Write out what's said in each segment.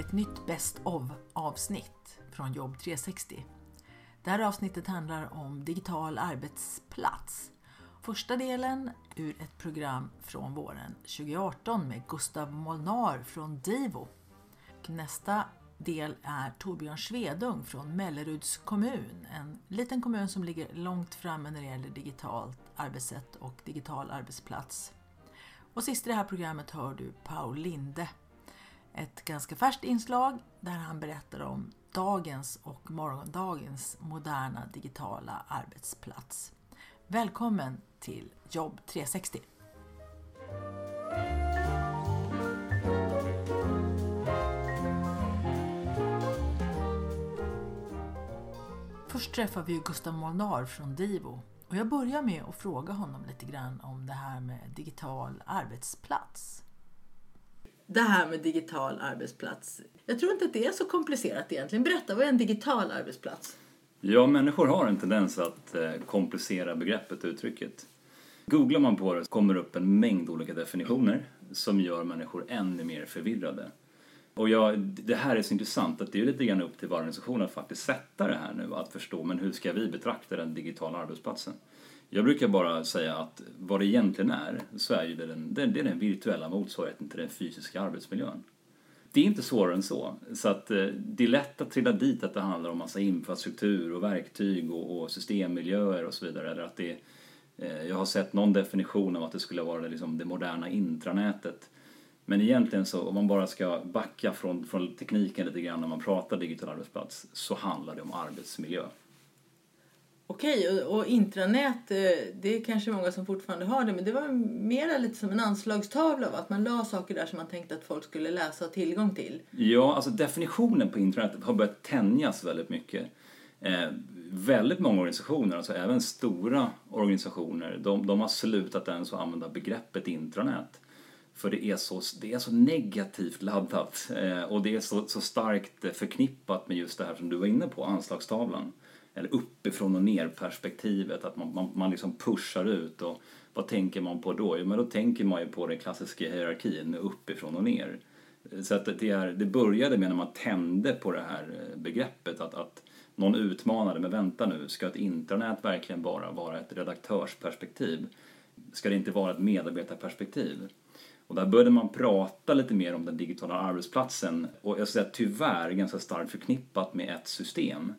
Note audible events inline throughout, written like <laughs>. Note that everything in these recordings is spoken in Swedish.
Till ett nytt Best of avsnitt från Jobb 360. Det här avsnittet handlar om digital arbetsplats. Första delen ur ett program från våren 2018 med Gustav Molnar från Divo. Nästa del är Torbjörn Svedung från Melleruds kommun, en liten kommun som ligger långt framme när det gäller digitalt arbetssätt och digital arbetsplats. Och sist i det här programmet hör du Paul Linde ett ganska färskt inslag där han berättar om dagens och morgondagens moderna digitala arbetsplats. Välkommen till Jobb 360! Först träffar vi Gustav Molnar från Divo och jag börjar med att fråga honom lite grann om det här med digital arbetsplats det här med digital arbetsplats. Jag tror inte att det är så komplicerat egentligen. Berätta, vad är en digital arbetsplats? Ja, människor har en tendens att eh, komplicera begreppet och uttrycket. Googlar man på det kommer det upp en mängd olika definitioner som gör människor ännu mer förvirrade. Och ja, det här är så intressant att det är lite grann upp till varje organisation att faktiskt sätta det här nu, att förstå men hur ska vi betrakta den digitala arbetsplatsen? Jag brukar bara säga att vad det egentligen är, så är det den, det, är den virtuella motsvarigheten till den fysiska arbetsmiljön. Det är inte svårare än så. Så att eh, det är lätt att trilla dit att det handlar om massa infrastruktur och verktyg och, och systemmiljöer och så vidare. Eller att det, eh, jag har sett någon definition av att det skulle vara liksom det moderna intranätet. Men egentligen så, om man bara ska backa från, från tekniken lite grann när man pratar digital arbetsplats, så handlar det om arbetsmiljö. Okej, och, och intranät, eh, det är kanske många som fortfarande har det, men det var mer lite som en anslagstavla, va? att man la saker där som man tänkte att folk skulle läsa och ha tillgång till. Ja, alltså definitionen på intranät har börjat tänjas väldigt mycket. Eh, väldigt många organisationer, alltså även stora organisationer, de, de har slutat ens att använda begreppet intranät. För det är så, det är så negativt laddat eh, och det är så, så starkt förknippat med just det här som du var inne på, anslagstavlan eller uppifrån och ner perspektivet, att man, man, man liksom pushar ut och vad tänker man på då? Jo, men då tänker man ju på den klassiska hierarkin med uppifrån och ner. Så att det, är, det började med när man tände på det här begreppet att, att någon utmanade, men vänta nu, ska ett intranät verkligen bara vara ett redaktörsperspektiv? Ska det inte vara ett medarbetarperspektiv? Och där började man prata lite mer om den digitala arbetsplatsen och jag säger tyvärr ganska starkt förknippat med ett system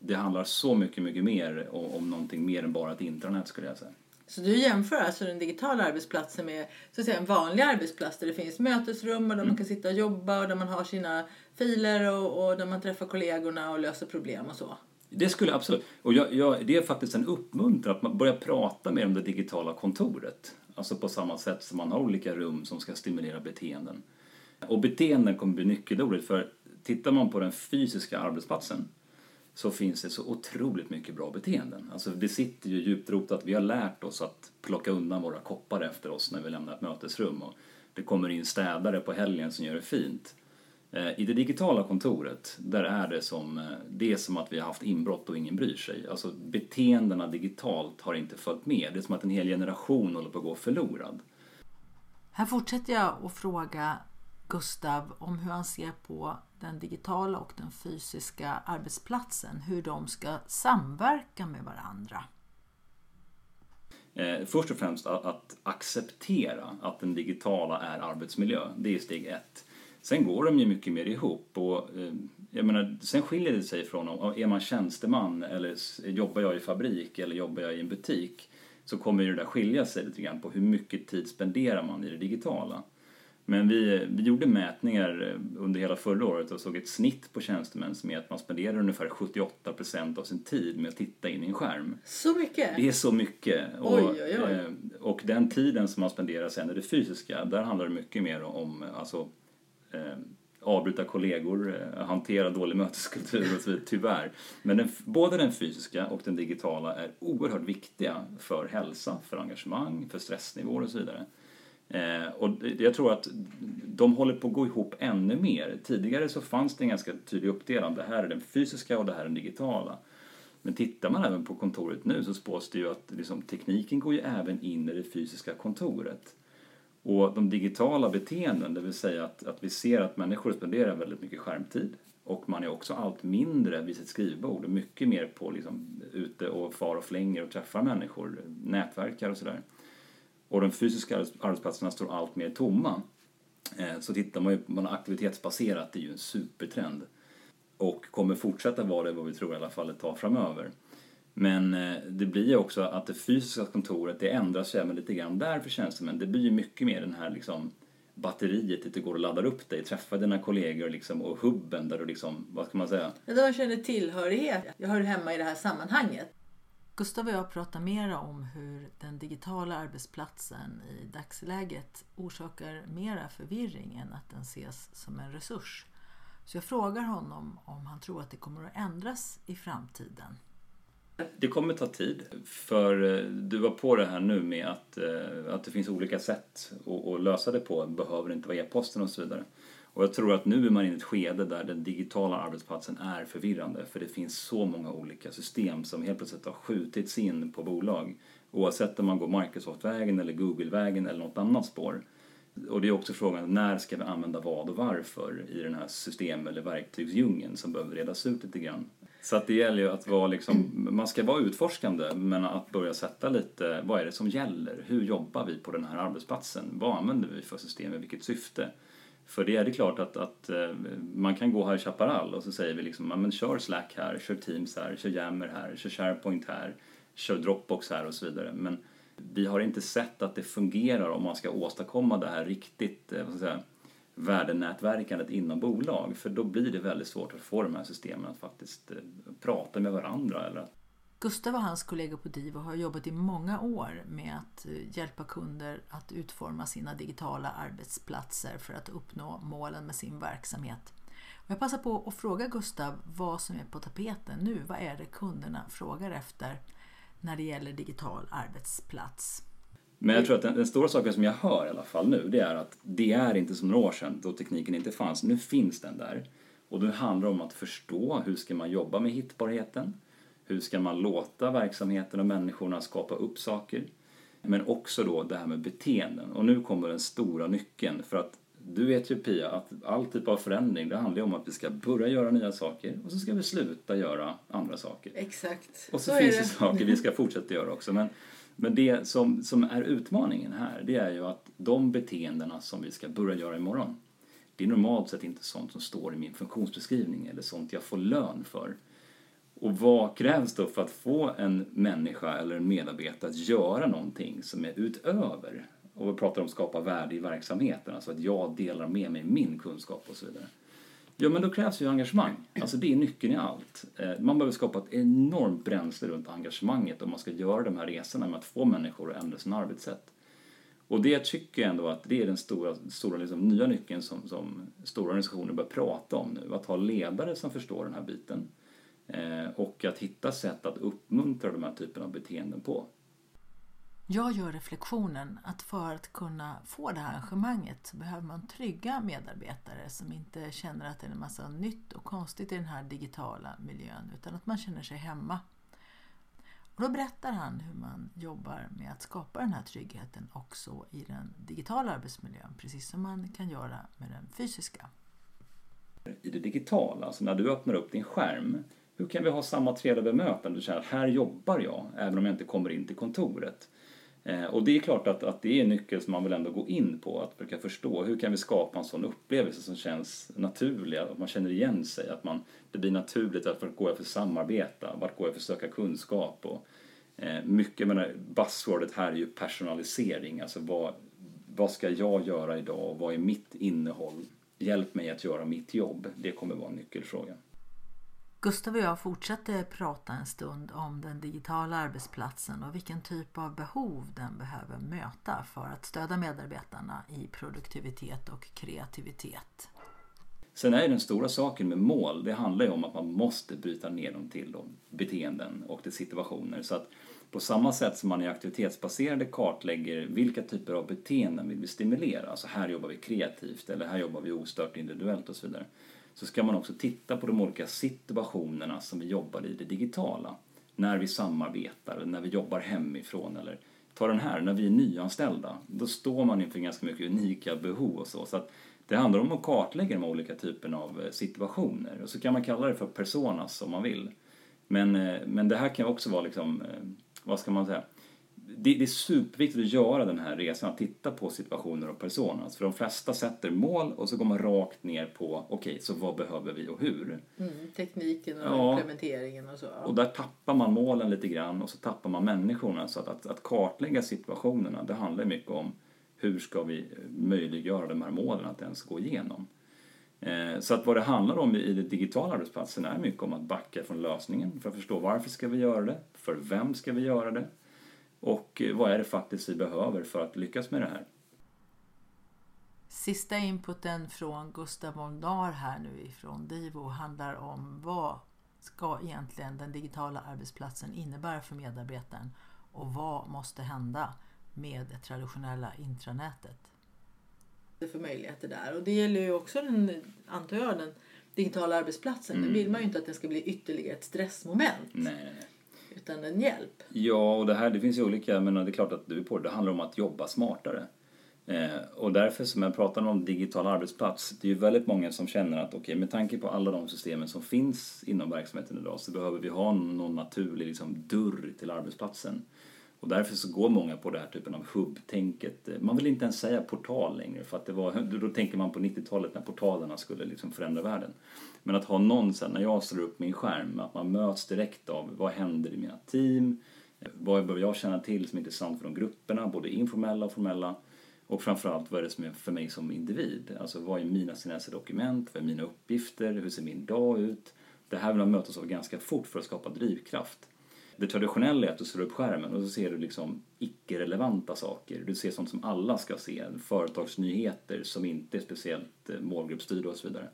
det handlar så mycket, mycket mer om, om någonting mer än bara ett intranät skulle jag säga. Så du jämför alltså den digitala arbetsplatsen med så att säga, en vanlig arbetsplats där det finns mötesrum och där mm. man kan sitta och jobba och där man har sina filer och, och där man träffar kollegorna och löser problem och så? Det skulle absolut. Och jag, jag, det är faktiskt en uppmuntran att man börjar prata mer om det digitala kontoret. Alltså på samma sätt som man har olika rum som ska stimulera beteenden. Och beteenden kommer bli nyckelordet för tittar man på den fysiska arbetsplatsen så finns det så otroligt mycket bra beteenden. Alltså det sitter ju djupt rotat. Vi har lärt oss att plocka undan våra koppar efter oss när vi lämnar ett mötesrum och det kommer in städare på helgen som gör det fint. Eh, I det digitala kontoret, där är det som, eh, det är som att vi har haft inbrott och ingen bryr sig. Alltså beteendena digitalt har inte följt med. Det är som att en hel generation håller på att gå förlorad. Här fortsätter jag att fråga Gustav om hur han ser på den digitala och den fysiska arbetsplatsen, hur de ska samverka med varandra. Eh, först och främst att, att, acceptera att den digitala är arbetsmiljö, det är steg ett. Sen går de ju mycket mer ihop och eh, jag menar, sen skiljer det sig från om är man tjänsteman eller jobbar jag i fabrik eller jobbar jag i en butik så kommer det där skilja sig lite grann på hur mycket tid spenderar man i det digitala. Men vi, vi gjorde mätningar eh, under hela förra året och såg ett snitt på tjänstemän som är att man spenderar ungefär 78% av sin tid med att titta in i en skärm. Så mycket? Det är så mycket. Och, oj, oj, oj. Eh, och den tiden som man spenderar sen i det fysiska, där handlar det mycket mer om alltså, eh, avbryta kollegor, eh, hantera dålig möteskultur och så vidare, tyvärr. Men den, både den fysiska och den digitala är oerhört viktiga för hälsa, för engagemang, för stressnivåer och så vidare. Eh, och jag tror att de håller på att gå ihop ännu mer. Tidigare så fanns det en ganska tydlig uppdelning. Det här är den fysiska och det här är den digitala. Men tittar man även på kontoret nu så spås det ju att liksom, tekniken går ju även in i det fysiska kontoret. Och de digitala beteenden, det vill säga att, att vi ser att människor spenderar väldigt mycket skärmtid och man är också allt mindre vid sitt skrivbord och mycket mer på liksom, ute och far och flänger och träffar människor, nätverkar och sådär. Och de fysiska arbetsplatserna står allt mer tomma. Eh, så tittar man ju på aktivitetsbaserat, det är ju en supertrend och kommer fortsätta vara det vad vi tror i alla fall ett tag framöver. Men eh, det blir ju också att det fysiska kontoret det ändras ju även lite grann där för tjänstemän. Det blir ju mycket mer den här liksom batteriet dit du går och laddar upp dig, träffar dina kollegor liksom, och hubben där du liksom, vad ska man säga? Ja, där man känner tillhörighet. Jag hör hemma i det här sammanhanget. Gustav och jag pratar mera om hur den digitala arbetsplatsen i dagsläget orsakar mera förvirring än att den ses som en resurs. Så jag frågar honom om han tror att det kommer att ändras i framtiden. Det kommer ta tid. För eh, du var på det här nu med att, eh, att det finns olika sätt att, lösa det på. Det behöver inte vara e-posten och så vidare. Och jag tror att nu är man i ett skede där den digitala arbetsplatsen är förvirrande för det finns så många olika system som helt plötsligt har skjutits in på bolag. Oavsett om man går Microsoft-vägen eller Google-vägen eller något annat spår. Och det är också frågan när ska vi använda vad och varför i den här system eller verktygsdjungeln som behöver redas ut lite grann. Så att det gäller ju att vara liksom, man ska vara utforskande men att börja sätta lite, vad är det som gäller? Hur jobbar vi på den här arbetsplatsen? Vad använder vi för system, i vilket syfte? För det är det klart att, att eh, man kan gå här i Chaparral och så säger vi liksom, men kör Slack här, kör Teams här, kör Jammer här, kör SharePoint här, kör Dropbox här och så vidare. Men vi har inte sett att det fungerar om man ska åstadkomma det här riktigt, eh, vad ska jag säga, värdenätverkandet inom bolag. För då blir det väldigt svårt att få de här systemen att faktiskt eh, prata med varandra. Eller Gustav och hans kollegor på Divo har jobbat i många år med att eh, hjälpa kunder att utforma sina digitala arbetsplatser för att uppnå målen med sin verksamhet. Jag passar på att fråga Gustav vad som är på tapeten nu. Vad är det kunderna frågar efter när det gäller digital arbetsplats? Men jag tror att den, den, stora saken som jag hör i alla fall nu, det är att det är inte som några år sedan då tekniken inte fanns. Nu finns den där. Och det handlar om att förstå hur ska man jobba med hittbarheten? Hur ska man låta verksamheten och människorna skapa upp saker? Men också då det här med beteenden. Och nu kommer den stora nyckeln. För att du vet ju Pia att all typ av förändring det handlar ju om att vi ska börja göra nya saker och så ska vi sluta göra andra saker. Exakt. Och så, så finns det saker vi ska fortsätta göra också. Men men det som, som är utmaningen här, det är ju att de beteendena som vi ska börja göra imorgon, det är normalt sett inte sånt som står i min funktionsbeskrivning eller sånt jag får lön för. Och vad krävs då för att få en människa eller en medarbetare att göra någonting som är utöver? Och vi pratar om att skapa värde i verksamheten, alltså att jag delar med mig min kunskap och så vidare. Ja, men då krävs ju engagemang. Alltså det är nyckeln i allt. Eh, man behöver skapa ett enormt bränsle runt engagemanget om man ska göra de här resorna med att få människor att ändra sina arbetssätt. Och det tycker jag ändå att det är den stora, stora liksom, nya nyckeln som, som stora organisationer börjar prata om nu. Att ha ledare som förstår den här biten. Eh, och att hitta sätt att uppmuntra de här typen av beteenden på. Jag gör reflektionen att för att kunna få det här engagemanget så behöver man trygga medarbetare som inte känner att det är en massa nytt och konstigt i den här digitala miljön utan att man känner sig hemma. Och då berättar han hur man jobbar med att skapa den här tryggheten också i den digitala arbetsmiljön precis som man kan göra med den fysiska. I det digitala, alltså när du öppnar upp din skärm, hur kan vi ha samma trevliga bemötande? Du känner att här jobbar jag, även om jag inte kommer in till kontoret. Eh, och det är klart att, att det är en nyckel som man vill ändå gå in på, att försöka förstå hur kan vi skapa en sån upplevelse som känns naturlig, att man känner igen sig, att man, det blir naturligt att vart går jag för att samarbeta, vart går jag för att söka kunskap och eh, mycket, menar, buzzwordet här är ju personalisering, alltså vad, vad ska jag göra idag och vad är mitt innehåll? Hjälp mig att göra mitt jobb, det kommer vara en nyckelfråga. Gustav och jag fortsatte prata en stund om den digitala arbetsplatsen och vilken typ av behov den behöver möta för att stödja medarbetarna i produktivitet och kreativitet. Sen är den stora saken med mål, det handlar ju om att man måste bryta ner dem till då, beteenden och till situationer. Så att på samma sätt som man i aktivitetsbaserade kartlägger vilka typer av beteenden vill vi stimulera, alltså här jobbar vi kreativt eller här jobbar vi ostört individuellt och så vidare. Så ska man också titta på de olika situationerna som vi jobbar i det digitala. När vi samarbetar, när vi jobbar hemifrån eller ta den här, när vi är nyanställda. Då står man inför ganska mycket unika behov och så. så att det handlar om att kartlägga de olika typerna av eh, situationer och så kan man kalla det för personas om man vill. Men, eh, men det här kan också vara liksom, eh, vad ska man säga, det, det, är superviktigt att göra den här resan, att titta på situationer och personas. För de flesta sätter mål och så går man rakt ner på, okej, okay, så vad behöver vi och hur? Mm, tekniken och ja, implementeringen och så. Ja. Och där tappar man målen lite grann och så tappar man människorna. Så att, att, att kartlägga situationerna, det handlar mycket om hur ska vi möjliggöra de här målen att ens gå igenom. Eh, så att vad det handlar om i den digitala arbetsplatsen är mycket om att backa från lösningen för att förstå varför ska vi göra det, för vem ska vi göra det och vad är det faktiskt vi behöver för att lyckas med det här. Sista inputen från Gustav Molnar här nu ifrån Divo handlar om vad ska egentligen den digitala arbetsplatsen innebära för medarbetaren och vad måste hända med det traditionella intranätet. För möjligheter där och det gäller ju också den, antar jag, den digitala arbetsplatsen. Mm. Den vill man ju inte att den ska bli ytterligare ett stressmoment. Nej, nej, nej. Utan en hjälp. Ja, och det här det finns ju olika, men det är klart att du är på det. Det handlar om att jobba smartare. Eh, och därför som jag pratar om digital arbetsplats, det är ju väldigt många som känner att okej, okay, med tanke på alla de systemen som finns inom verksamheten idag så behöver vi ha någon naturlig liksom, dörr till arbetsplatsen. Och därför så går många på den här typen av hubbtänket. Man vill inte ens säga portal längre för att det var, då tänker man på 90-talet när portalerna skulle liksom förändra världen. Men att ha någon sen när jag slår upp min skärm, att man möts direkt av vad händer i mina team, vad behöver jag känna till som är intressant för de grupperna, både informella och formella. Och framförallt vad är det som är för mig som individ? Alltså vad är mina senaste dokument, vad är mina uppgifter, hur ser min dag ut? Det här vill man mötas av ganska fort för att skapa drivkraft. Det traditionella är att du slår upp skärmen och så ser du liksom icke-relevanta saker. Du ser sånt som alla ska se, företagsnyheter som inte är speciellt eh, målgruppsstyrda och så vidare.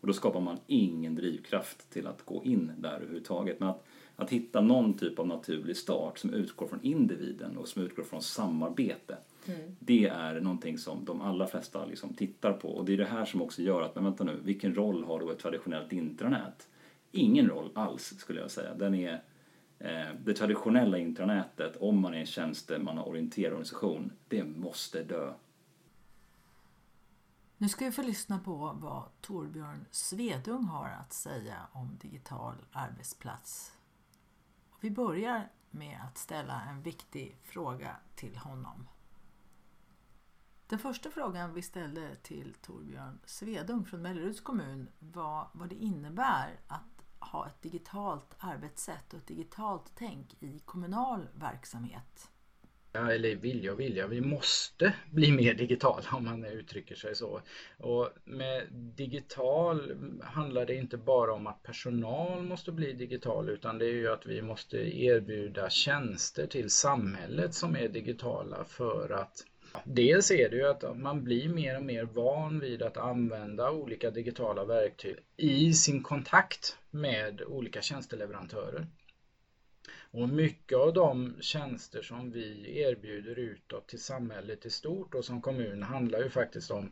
Och då skapar man ingen drivkraft till att gå in där överhuvudtaget. Men att, att hitta någon typ av naturlig start som utgår från individen och som utgår från samarbete. Mm. Det är någonting som de allra flesta liksom tittar på och det är det här som också gör att, men vänta nu, vilken roll har då ett traditionellt intranät? Ingen roll alls skulle jag säga. Den är Eh, det traditionella intranätet, om man är en tjänstemannaorienterad organisation, det måste dö. Nu ska vi få lyssna på vad Torbjörn Svedung har att säga om digital arbetsplats. Vi börjar med att ställa en viktig fråga till honom. Den första frågan vi ställde till Torbjörn Svedung från Melleruds kommun var vad det innebär att ha ett digitalt arbetssätt och ett digitalt tänk i kommunal verksamhet? Ja, eller vilja och vilja, vi måste bli mer digitala om man uttrycker sig så. Och med digital handlar det inte bara om att personal måste bli digital utan det är ju att vi måste erbjuda tjänster till samhället som är digitala för att Dels är det ju att man blir mer och mer van vid att använda olika digitala verktyg i sin kontakt med olika tjänsteleverantörer. Och mycket av de tjänster som vi erbjuder utåt till samhället i stort och som kommun handlar ju faktiskt om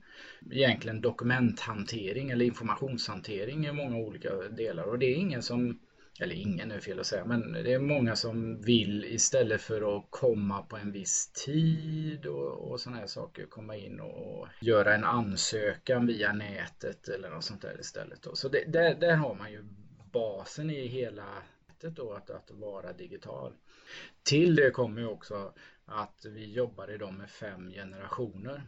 egentligen dokumenthantering eller informationshantering i många olika delar och det är ingen som eller ingen är fel att säga, men det är många som vill istället för att komma på en viss tid och, och sådana här saker komma in och göra en ansökan via nätet eller något sånt där istället. Då. Så det, där, där har man ju basen i hela nätet då, att, att vara digital. Till det kommer ju också att vi jobbar idag med fem generationer.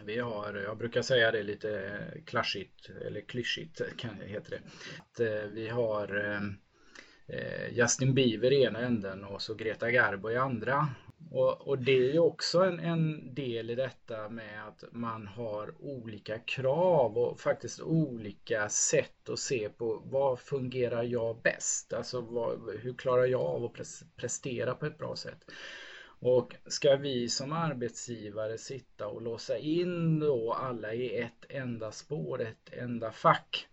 Vi har, jag brukar säga det lite klatschigt, eller klyschigt <laughs> kan, heter det. Att eh, vi har eh, eh, Justin Bieber i ena änden och så Greta Garbo i andra. Och, och det är ju också en, en, del i detta med att man har olika krav och faktiskt olika sätt att se på vad fungerar jag bäst? Alltså vad, hur klarar jag av att prestera på ett bra sätt? Och ska vi som arbetsgivare sitta och låsa in då alla i ett enda spår, ett enda fack,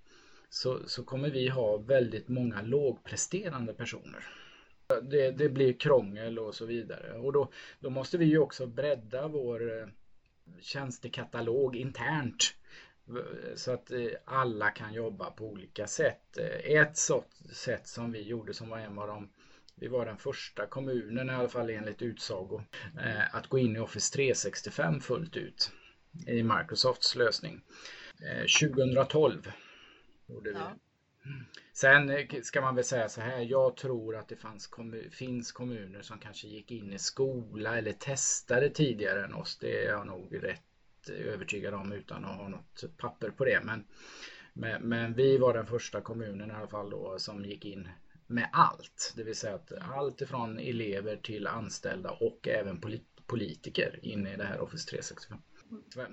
så, så kommer vi ha väldigt många lågpresterande personer. Det, det, blir krångel och så vidare. Och då, då måste vi ju också bredda vår eh, tjänstekatalog internt så att eh, alla kan jobba på olika sätt. Eh, ett sånt sätt som vi gjorde som var en av de vi var den första kommunen, i alla fall enligt utsago, eh, att gå in i Office 365 fullt ut i Microsofts lösning. 2012 gjorde vi. Ja. Sen ska man väl säga så här, jag tror att det fanns kommun, finns kommuner som kanske gick in i skola eller testade tidigare än oss. Det är jag nog rätt övertygad om utan att ha något papper på det. Men, men, men, vi var den första kommunen i alla fall då som gick in med allt. Det vill säga att allt ifrån elever till anställda och även politiker in i det här Office 365.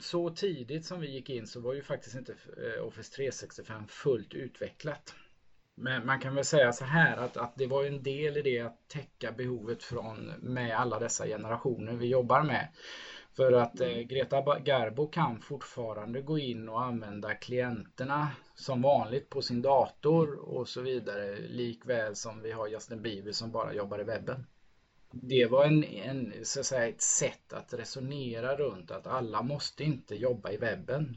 Så tidigt som vi gick in så var ju faktiskt inte eh, Office 365 fullt utvecklat. Men man kan väl säga så här att, att det var en del i det att täcka behovet från med alla dessa generationer vi jobbar med. För att eh, Greta Garbo kan fortfarande gå in och använda klienterna som vanligt på sin dator och så vidare. Likväl som vi har Justin Bieber som bara jobbar i webben. Det var en, en, så att säga, ett sätt att resonera runt att alla måste inte jobba i webben.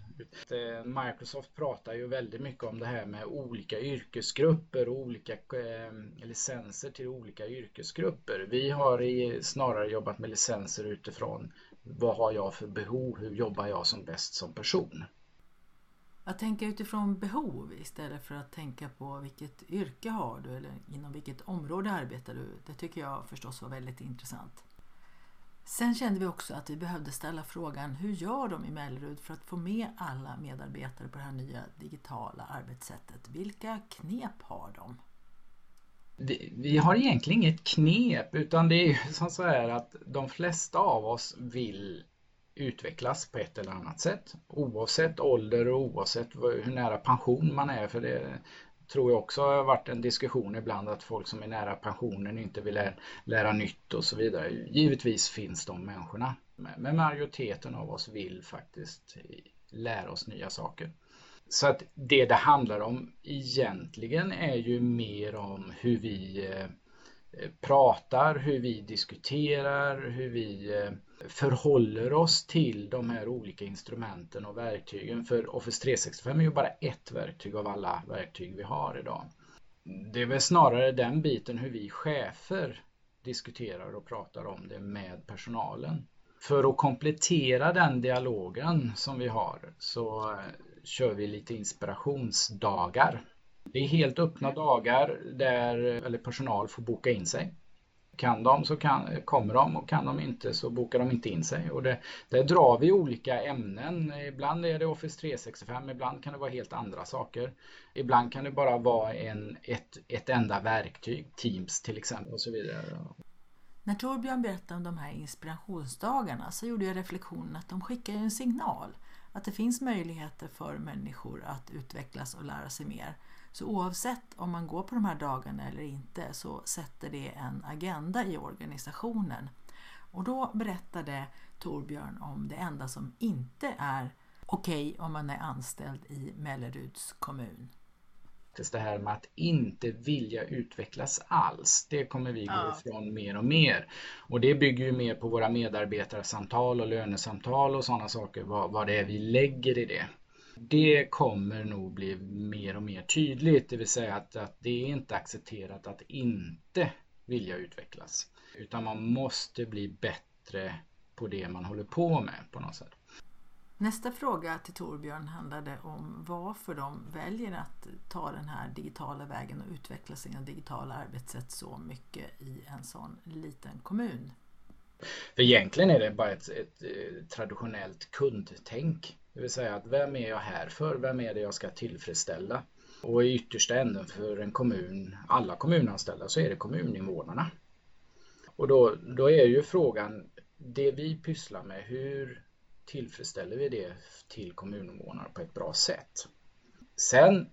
Eh, Microsoft pratar ju väldigt mycket om det här med olika yrkesgrupper och olika eh, licenser till olika yrkesgrupper. Vi har i, snarare jobbat med licenser utifrån vad har jag för behov? Hur jobbar jag som bäst som person? Att tänka utifrån behov istället för att tänka på vilket yrke har du eller inom vilket område arbetar du. Det tycker jag förstås var väldigt intressant. Sen kände vi också att vi behövde ställa frågan hur gör de i Mellerud för att få med alla medarbetare på det här nya digitala arbetssättet? Vilka knep har de? Vi, har egentligen inget knep utan det är <laughs> som så här att de flesta av oss vill utvecklas på ett eller annat sätt. Oavsett ålder och oavsett hur nära pension man är. För det tror jag också har varit en diskussion ibland att folk som är nära pensionen inte vill lära, lära nytt och så vidare. Givetvis finns de människorna. Men majoriteten av oss vill faktiskt lära oss nya saker. Så att det det handlar om egentligen är ju mer om hur vi eh, pratar, hur vi diskuterar, hur vi eh, förhåller oss till de här olika instrumenten och verktygen. För Office 365 är ju bara ett verktyg av alla verktyg vi har idag. Det är väl snarare den biten hur vi chefer diskuterar och pratar om det med personalen. För att komplettera den dialogen som vi har så eh, kör vi lite inspirationsdagar. Det är helt öppna dagar där eller personal får boka in sig. Kan de så kan, kommer de och kan de inte så bokar de inte in sig. Och det, där drar vi olika ämnen. Ibland är det Office 365, ibland kan det vara helt andra saker. Ibland kan det bara vara en, ett, ett enda verktyg, Teams till exempel och så vidare. När Torbjörn berättade om de här inspirationsdagarna så gjorde jag reflektionen att de skickar en signal att det finns möjligheter för människor att utvecklas och lära sig mer. Så oavsett om man går på de här dagarna eller inte så sätter det en agenda i organisationen. Och då berättade Torbjörn om det enda som inte är okej okay om man är anställd i Melleruds kommun faktiskt det här med att inte vilja utvecklas alls. Det kommer vi gå ifrån mer och mer. Och det bygger ju mer på våra medarbetarsamtal och lönesamtal och sådana saker, vad, vad det är vi lägger i det. Det kommer nog bli mer och mer tydligt, det vill säga att, att det är inte accepterat att inte vilja utvecklas. Utan man måste bli bättre på det man håller på med på något sätt. Nästa fråga till Torbjörn handlade om varför de väljer att ta den här digitala vägen och utveckla sina digitala arbetssätt så mycket i en sån liten kommun. För egentligen är det bara ett, ett, ett, traditionellt kundtänk. Det vill säga att vem är jag här för? Vem är det jag ska tillfredsställa? Och i yttersta änden för en kommun, alla kommunanställda, så är det kommuninvånarna. Och då, då är ju frågan, det vi pysslar med, hur tillfredsställer vi det till kommuninvånarna på ett bra sätt. Sen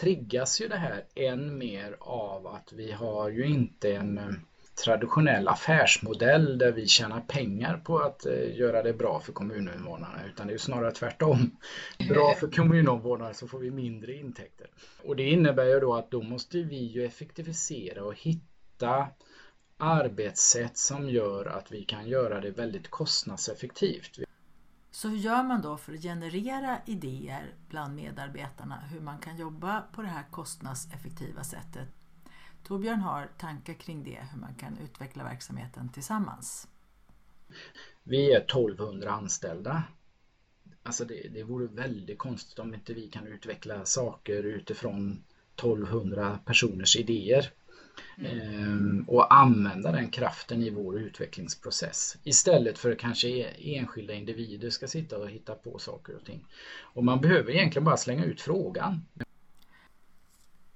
triggas ju det här än mer av att vi har ju inte en eh, traditionell affärsmodell där vi tjänar pengar på att eh, göra det bra för kommuninvånarna utan det är snarare tvärtom. Bra för kommuninvånarna så får vi mindre intäkter. Och det innebär ju då att då måste vi ju effektivisera och hitta arbetssätt som gör att vi kan göra det väldigt kostnadseffektivt. Så hur gör man då för att generera idéer bland medarbetarna hur man kan jobba på det här kostnadseffektiva sättet? Torbjörn har tankar kring det, hur man kan utveckla verksamheten tillsammans. Vi är 1200 anställda. Alltså det, det vore väldigt konstigt om inte vi kan utveckla saker utifrån 1200 personers idéer. Mm. och använda den kraften i vår utvecklingsprocess istället för kanske enskilda individer ska sitta och hitta på saker och ting. Och man behöver egentligen bara slänga ut frågan.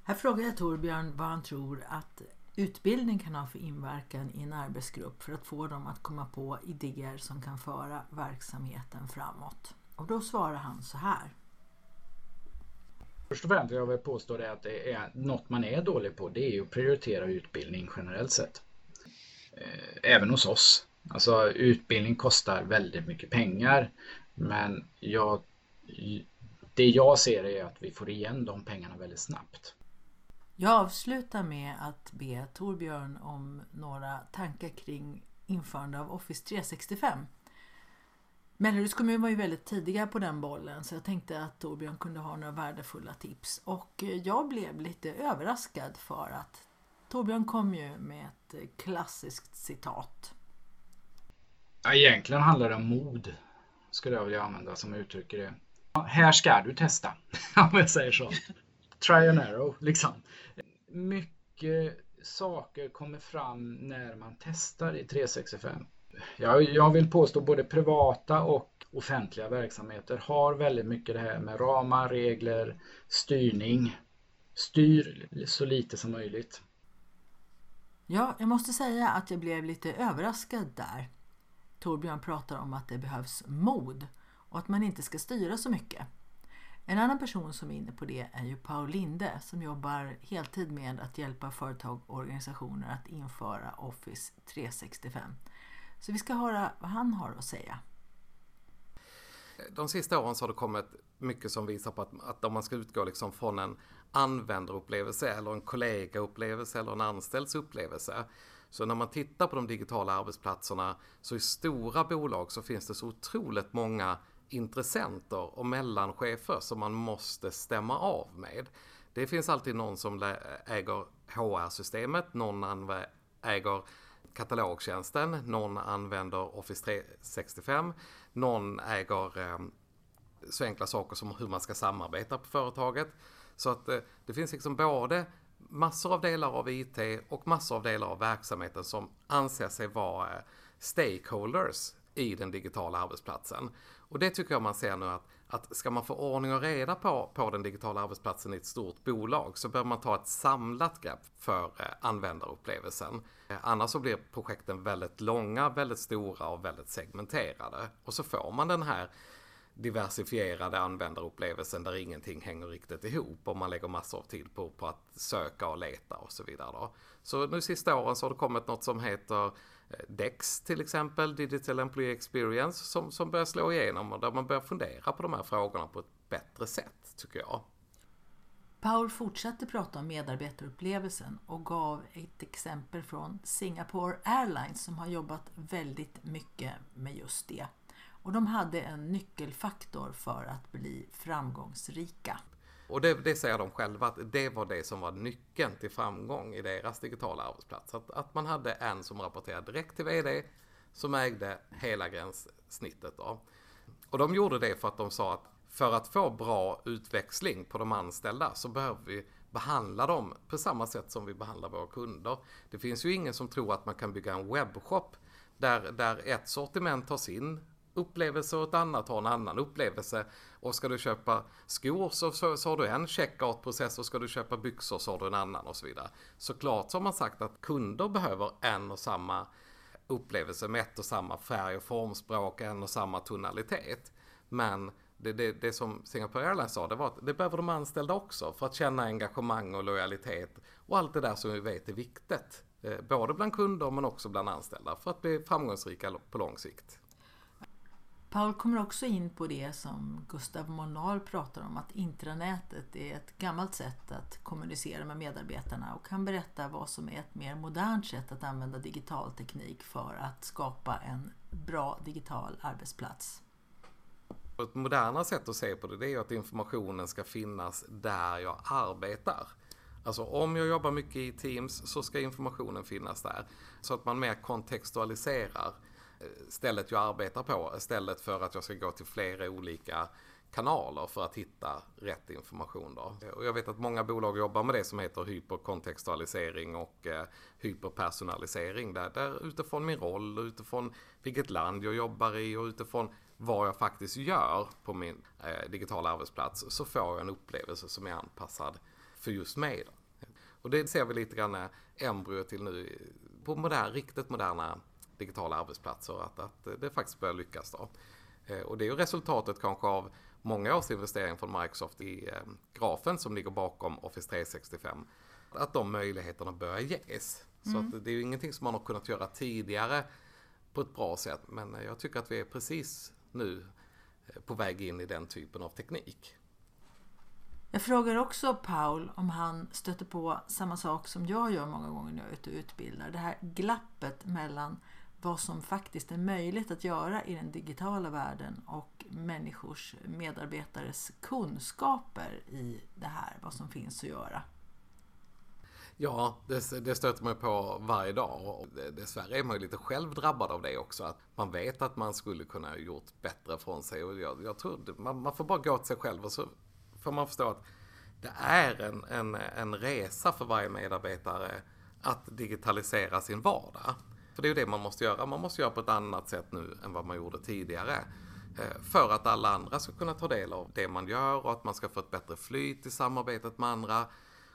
Här frågar jag Torbjörn vad han tror att utbildning kan ha för inverkan i en arbetsgrupp för att få dem att komma på idéer som kan föra verksamheten framåt. Och då svarar han så här. Först och främst vill jag vill påstå det att det är något man är dålig på. Det är att prioritera utbildning generellt sett. Eh, även hos oss. Alltså utbildning kostar väldigt mycket pengar. Men jag, det jag ser är att vi får igen de pengarna väldigt snabbt. Jag avslutar med att be Torbjörn om några tankar kring införande av Office 365. Melleruds kommun var ju väldigt tidiga på den bollen så jag tänkte att Torbjörn kunde ha några värdefulla tips. Och eh, jag blev lite överraskad för att Torbjörn kom ju med ett eh, klassiskt citat. Ja, egentligen handlar det om mod, skulle jag vilja använda som uttrycker det. Här ska du testa, <laughs> om jag säger så. Try and arrow, liksom. Mycket saker kommer fram när man testar i 365 jag, jag vill påstå både privata och offentliga verksamheter har väldigt mycket det här med ramar, regler, styrning. Styr så lite som möjligt. Ja, jag måste säga att jag blev lite överraskad där. Torbjörn pratar om att det behövs mod och att man inte ska styra så mycket. En annan person som är inne på det är ju Paul Linde som jobbar heltid med att hjälpa företag och organisationer att införa Office 365. Så vi ska höra vad han har att säga. De sista åren så har det kommit mycket som visar på att, att om man ska utgå liksom från en användarupplevelse eller en kollegaupplevelse eller en anställds upplevelse. Så när man tittar på de digitala arbetsplatserna så i stora bolag så finns det så otroligt många intressenter och mellanchefer som man måste stämma av med. Det finns alltid någon som äger HR-systemet, någon äger katalogtjänsten, någon använder Office 365, någon äger eh, så enkla saker som hur man ska samarbeta på företaget. Så att eh, det finns liksom både massor av delar av IT och massor av delar av verksamheten som anser sig vara eh, stakeholders i den digitala arbetsplatsen. Och det tycker jag man ser nu att, att ska man få ordning och reda på, på den digitala arbetsplatsen i ett stort bolag så behöver man ta ett samlat grepp för eh, användarupplevelsen. Eh, annars så blir projekten väldigt långa, väldigt stora och väldigt segmenterade. Och så får man den här diversifierade användarupplevelsen där ingenting hänger riktigt ihop och man lägger massor av tid på, på att söka och leta och så vidare. Då. Så nu sista åren så har det kommit något som heter Eh, DEX till exempel, Digital Employee Experience, som, som börjar slå igenom och där man börjar fundera på de här frågorna på ett bättre sätt, tycker jag. Paul fortsatte prata om medarbetarupplevelsen och gav ett exempel från Singapore Airlines som har jobbat väldigt mycket med just det. Och de hade en nyckelfaktor för att bli framgångsrika. Och det, det säger de själva att det var det som var nyckeln till framgång i deras digitala arbetsplats. Att, att man hade en som rapporterade direkt till VD som ägde hela gränssnittet. Då. Och de gjorde det för att de sa att för att få bra utväxling på de anställda så behöver vi behandla dem på samma sätt som vi behandlar våra kunder. Det finns ju ingen som tror att man kan bygga en webbshop där, där ett sortiment tas in upplevelse och ett annat har en annan upplevelse. Och ska du köpa skor så, så, så har du en checkout-process och ska du köpa byxor så har du en annan och så vidare. Såklart så har man sagt att kunder behöver en och samma upplevelse med ett och samma färg och formspråk, en och samma tonalitet. Men det, det, det som Singapore Airlines sa, det var att det behöver de anställda också för att känna engagemang och lojalitet och allt det där som vi vet är viktigt eh, både bland kunder men också bland anställda för att bli framgångsrika på lång sikt. Paul kommer också in på det som Gustav Molnar pratar om, att intranätet är ett gammalt sätt att kommunicera med medarbetarna och kan berätta vad som är ett mer modernt sätt att använda digital teknik för att skapa en bra digital arbetsplats. Ett modernare sätt att se på det, det är att informationen ska finnas där jag arbetar. Alltså om jag jobbar mycket i Teams så ska informationen finnas där. Så att man mer kontextualiserar stället jag arbetar på istället för att jag ska gå till flera olika kanaler för att hitta rätt information. Då. Och jag vet att många bolag jobbar med det som heter hyperkontextualisering och eh, hyperpersonalisering. Där, där utifrån min roll, utifrån vilket land jag jobbar i och utifrån vad jag faktiskt gör på min eh, digitala arbetsplats så får jag en upplevelse som är anpassad för just mig. Då. Och det ser vi lite grann embryo till nu på modern, riktigt moderna digitala arbetsplatser att, att det faktiskt börjar lyckas. Då. Eh, och det är ju resultatet kanske av många års investering från Microsoft i eh, grafen som ligger bakom Office 365. Att de möjligheterna börjar ges. Mm. Så det är ju ingenting som man har kunnat göra tidigare på ett bra sätt. Men jag tycker att vi är precis nu eh, på väg in i den typen av teknik. Jag frågar också Paul om han stöter på samma sak som jag gör många gånger när jag är ute och utbildar. Det här glappet mellan vad som faktiskt är möjligt att göra i den digitala världen och människors medarbetares kunskaper i det här, vad som finns att göra. Ja, det, det stöter man på varje dag och dessvärre är man ju lite själv drabbad av det också. Att man vet att man skulle kunna ha gjort bättre från sig och jag, jag tror man, man får bara gå till sig själv och så får man förstå att det är en, en, en resa för varje medarbetare att digitalisera sin vardag. För det är ju det man måste göra. Man måste göra på ett annat sätt nu än vad man gjorde tidigare. Eh, för att alla andra ska kunna ta del av det man gör och att man ska få ett bättre flyt i samarbetet med andra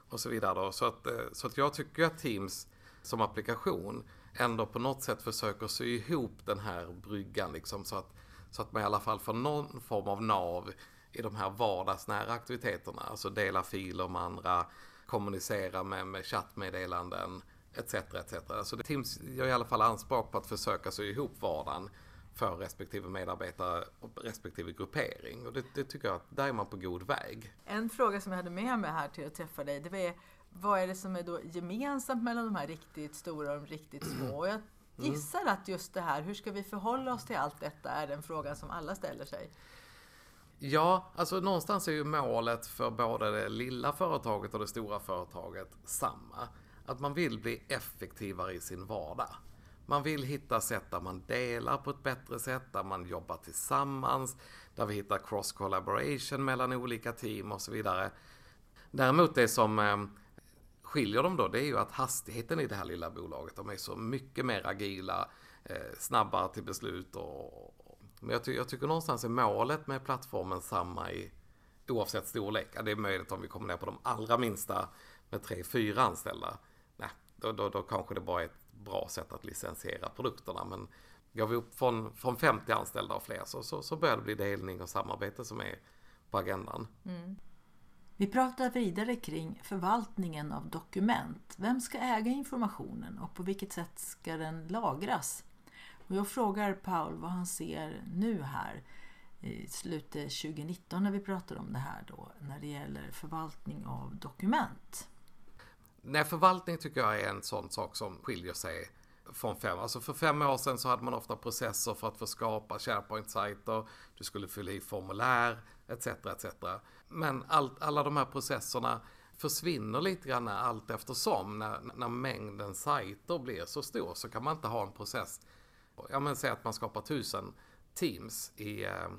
och så vidare. Då. Så, att, eh, så att jag tycker att Teams som applikation ändå på något sätt försöker sy ihop den här bryggan liksom så att, så att man i alla fall får någon form av nav i de här vardagsnära aktiviteterna. Alltså dela filer med andra, kommunicera med, med chattmeddelanden etc. etc. Så det, Teams gör i alla fall anspråk på att försöka sy ihop vardagen för respektive medarbetare och respektive gruppering. Och det, det, tycker jag att där är man på god väg. En fråga som jag hade med mig här till att träffa dig, det var vad är det som är då gemensamt mellan de här riktigt stora och de riktigt små? Och jag mm. gissar att just det här, hur ska vi förhålla oss till allt detta, är den frågan som alla ställer sig. Ja, alltså någonstans är ju målet för både det lilla företaget och det stora företaget samma. Att man vill bli effektivare i sin vardag. Man vill hitta sätt där man delar på ett bättre sätt, där man jobbar tillsammans, där vi hittar cross collaboration mellan olika team och så vidare. Däremot det som eh, skiljer dem då, det är ju att hastigheten i det här lilla bolaget, de är så mycket mer agila, eh, snabbare till beslut och, men jag, ty jag, tycker någonstans är målet med plattformen samma i oavsett storlek. det är möjligt om vi kommer ner på de allra minsta med tre, fyra anställda. Då, då, då kanske det bara är ett bra sätt att licensiera produkterna. Men går vi upp från, från 50 anställda och fler så, så, så börjar det bli delning och samarbete som är på agendan. Mm. Vi pratar vidare kring förvaltningen av dokument. Vem ska äga informationen och på vilket sätt ska den lagras? Och jag frågar Paul vad han ser nu här i slutet 2019 när vi pratar om det här då, när det gäller förvaltning av dokument. Nej, förvaltning tycker jag är en sån sak som skiljer sig från fem. Alltså för fem år sedan så hade man ofta processer för att få skapa SharePoint-sajter. Du skulle fylla i formulär etc. etc. Men all, alla de här processerna försvinner lite grann allt eftersom. När, när mängden sajter blir så stor så kan man inte ha en process ja men säg att man skapar tusen teams i eh,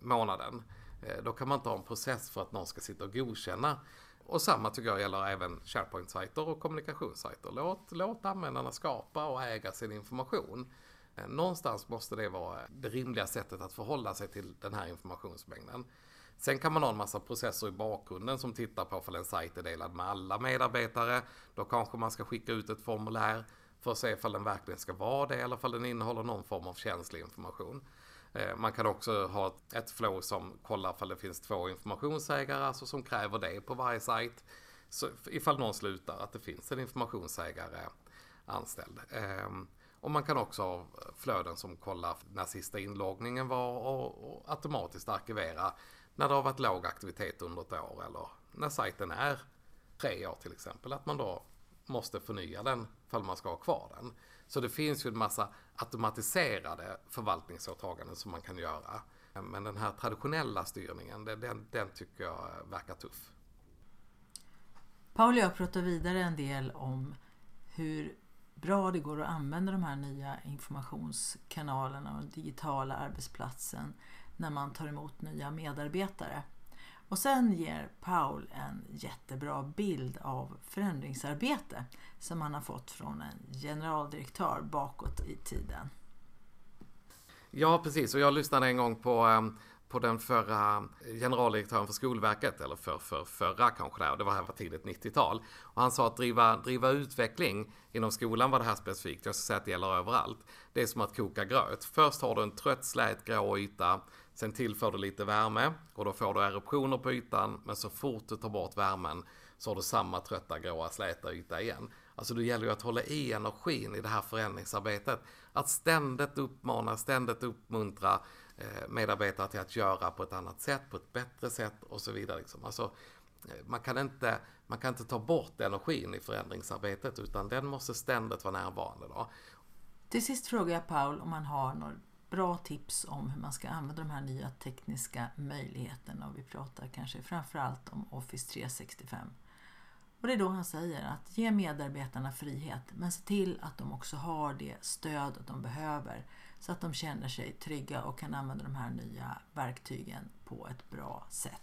månaden. Eh, då kan man inte ha en process för att någon ska sitta och godkänna. Och samma tycker jag gäller även SharePoint-sajter och kommunikationssajter. Låt, låt användarna skapa och äga sin information. Eh, någonstans måste det vara det rimliga sättet att förhålla sig till den här informationsmängden. Sen kan man ha en massa processer i bakgrunden som tittar på om en sajt är delad med alla medarbetare. Då kanske man ska skicka ut ett formulär för att se ifall den verkligen ska vara det eller ifall den innehåller någon form av känslig information. Eh, man kan också ha ett flow som kollar ifall det finns två informationsägare, alltså som kräver det på varje sajt. Så ifall någon slutar, att det finns en informationsägare anställd. Ehm, och man kan också ha flöden som kollar när sista inloggningen var och, automatiskt arkivera när det har varit låg aktivitet under ett år eller när sajten är tre år till exempel. Att man då måste förnya den för man ska ha kvar den. Så det finns ju en massa automatiserade förvaltningsåtaganden som man kan göra. Men den här traditionella styrningen, den, den tycker jag verkar tuff. Paul och jag pratar vidare en del om hur bra det går att använda de här nya informationskanalerna och digitala arbetsplatsen när man tar emot nya medarbetare. Och sen ger Paul en jättebra bild av förändringsarbete som han har fått från en generaldirektör bakåt i tiden. Ja, precis. Och jag lyssnade en gång på, ehm, på den förra generaldirektören för Skolverket, eller för, för förra kanske där, det var här var tidigt 90-tal. Och han sa att driva, driva utveckling inom skolan var det här specifikt, jag ska säga att det gäller överallt. Det är som att koka gröt. Först har du en trött, slät, grå yta, sen tillför du lite värme och då får du eruptioner på ytan, men så fort du tar bort värmen så har du samma trötta, gråa, släta yta igen. Alltså det gäller ju att hålla i energin i det här förändringsarbetet. Att ständigt uppmana, ständigt uppmuntra eh, medarbetare till att göra på ett annat sätt, på ett bättre sätt och så vidare. Liksom. Alltså, eh, man, kan inte, man kan inte ta bort energin i förändringsarbetet utan den måste ständigt vara närvarande. Då. Till sist frågar jag Paul om han har några bra tips om hur man ska använda de här nya tekniska möjligheterna och vi pratar kanske framförallt om Office 365. Och det är då han säger att ge medarbetarna frihet men se till att de också har det stöd de behöver så att de känner sig trygga och kan använda de här nya verktygen på ett bra sätt.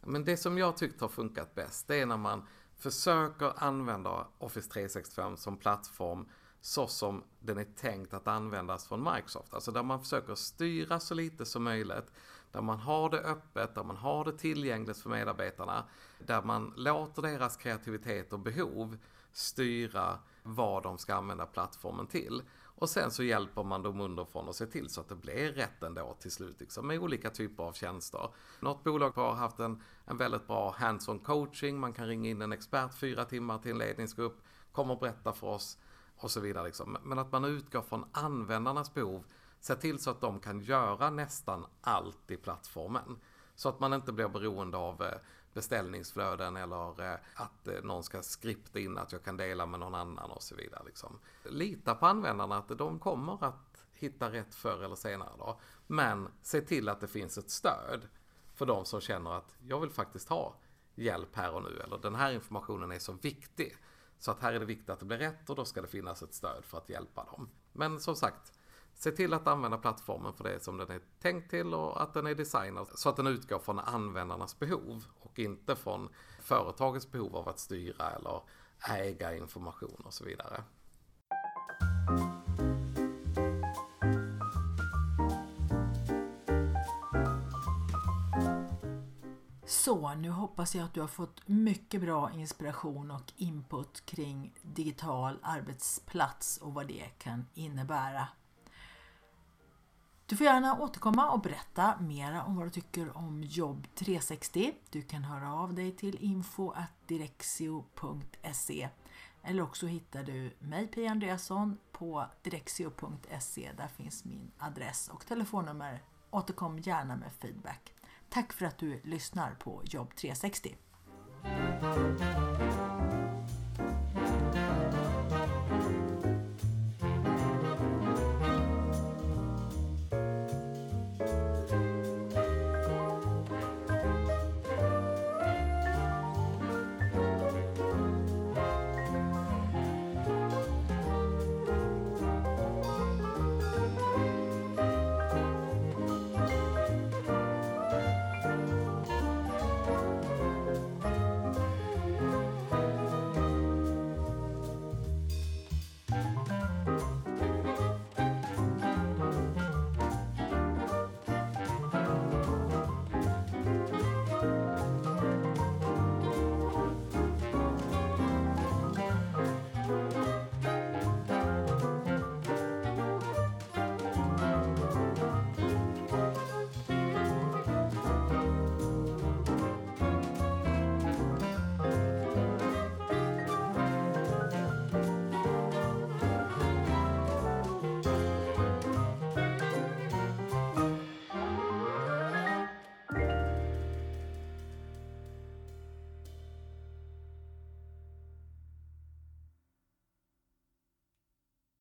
Men det som jag tyckt har funkat bäst det är när man försöker använda Office 365 som plattform så som den är tänkt att användas från Microsoft. Alltså där man försöker styra så lite som möjligt där man har det öppet, där man har det tillgängligt för medarbetarna, där man låter deras kreativitet och behov styra vad de ska använda plattformen till. Och sen så hjälper man dem underifrån och ser till så att det blir rätt ändå till slut liksom, med olika typer av tjänster. Något bolag har haft en, en väldigt bra hands-on coaching, man kan ringa in en expert fyra timmar till en ledningsgrupp, kommer och berätta för oss och så vidare. Liksom. Men att man utgår från användarnas behov Se till så att de kan göra nästan allt i plattformen. Så att man inte blir beroende av eh, beställningsflöden eller eh, att eh, någon ska skripta in att jag kan dela med någon annan och så vidare. Liksom. Lita på användarna att de kommer att hitta rätt förr eller senare. Då. Men se till att det finns ett stöd för de som känner att jag vill faktiskt ha hjälp här och nu. Eller den här informationen är så viktig. Så att här är det viktigt att det blir rätt och då ska det finnas ett stöd för att hjälpa dem. Men som sagt, Se till att använda plattformen för det som den är tänkt till och att den är designad så att den utgår från användarnas behov och inte från företagets behov av att styra eller äga information och så vidare. Så, nu hoppas jag att du har fått mycket bra inspiration och input kring digital arbetsplats och vad det kan innebära. Du får gärna återkomma och berätta mera om vad du tycker om Jobb 360. Du kan höra av dig till info.direxio.se eller också hittar du mig Pia Andreasson på direxio.se. där finns min adress och telefonnummer. Återkom gärna med feedback. Tack för att du lyssnar på Jobb 360.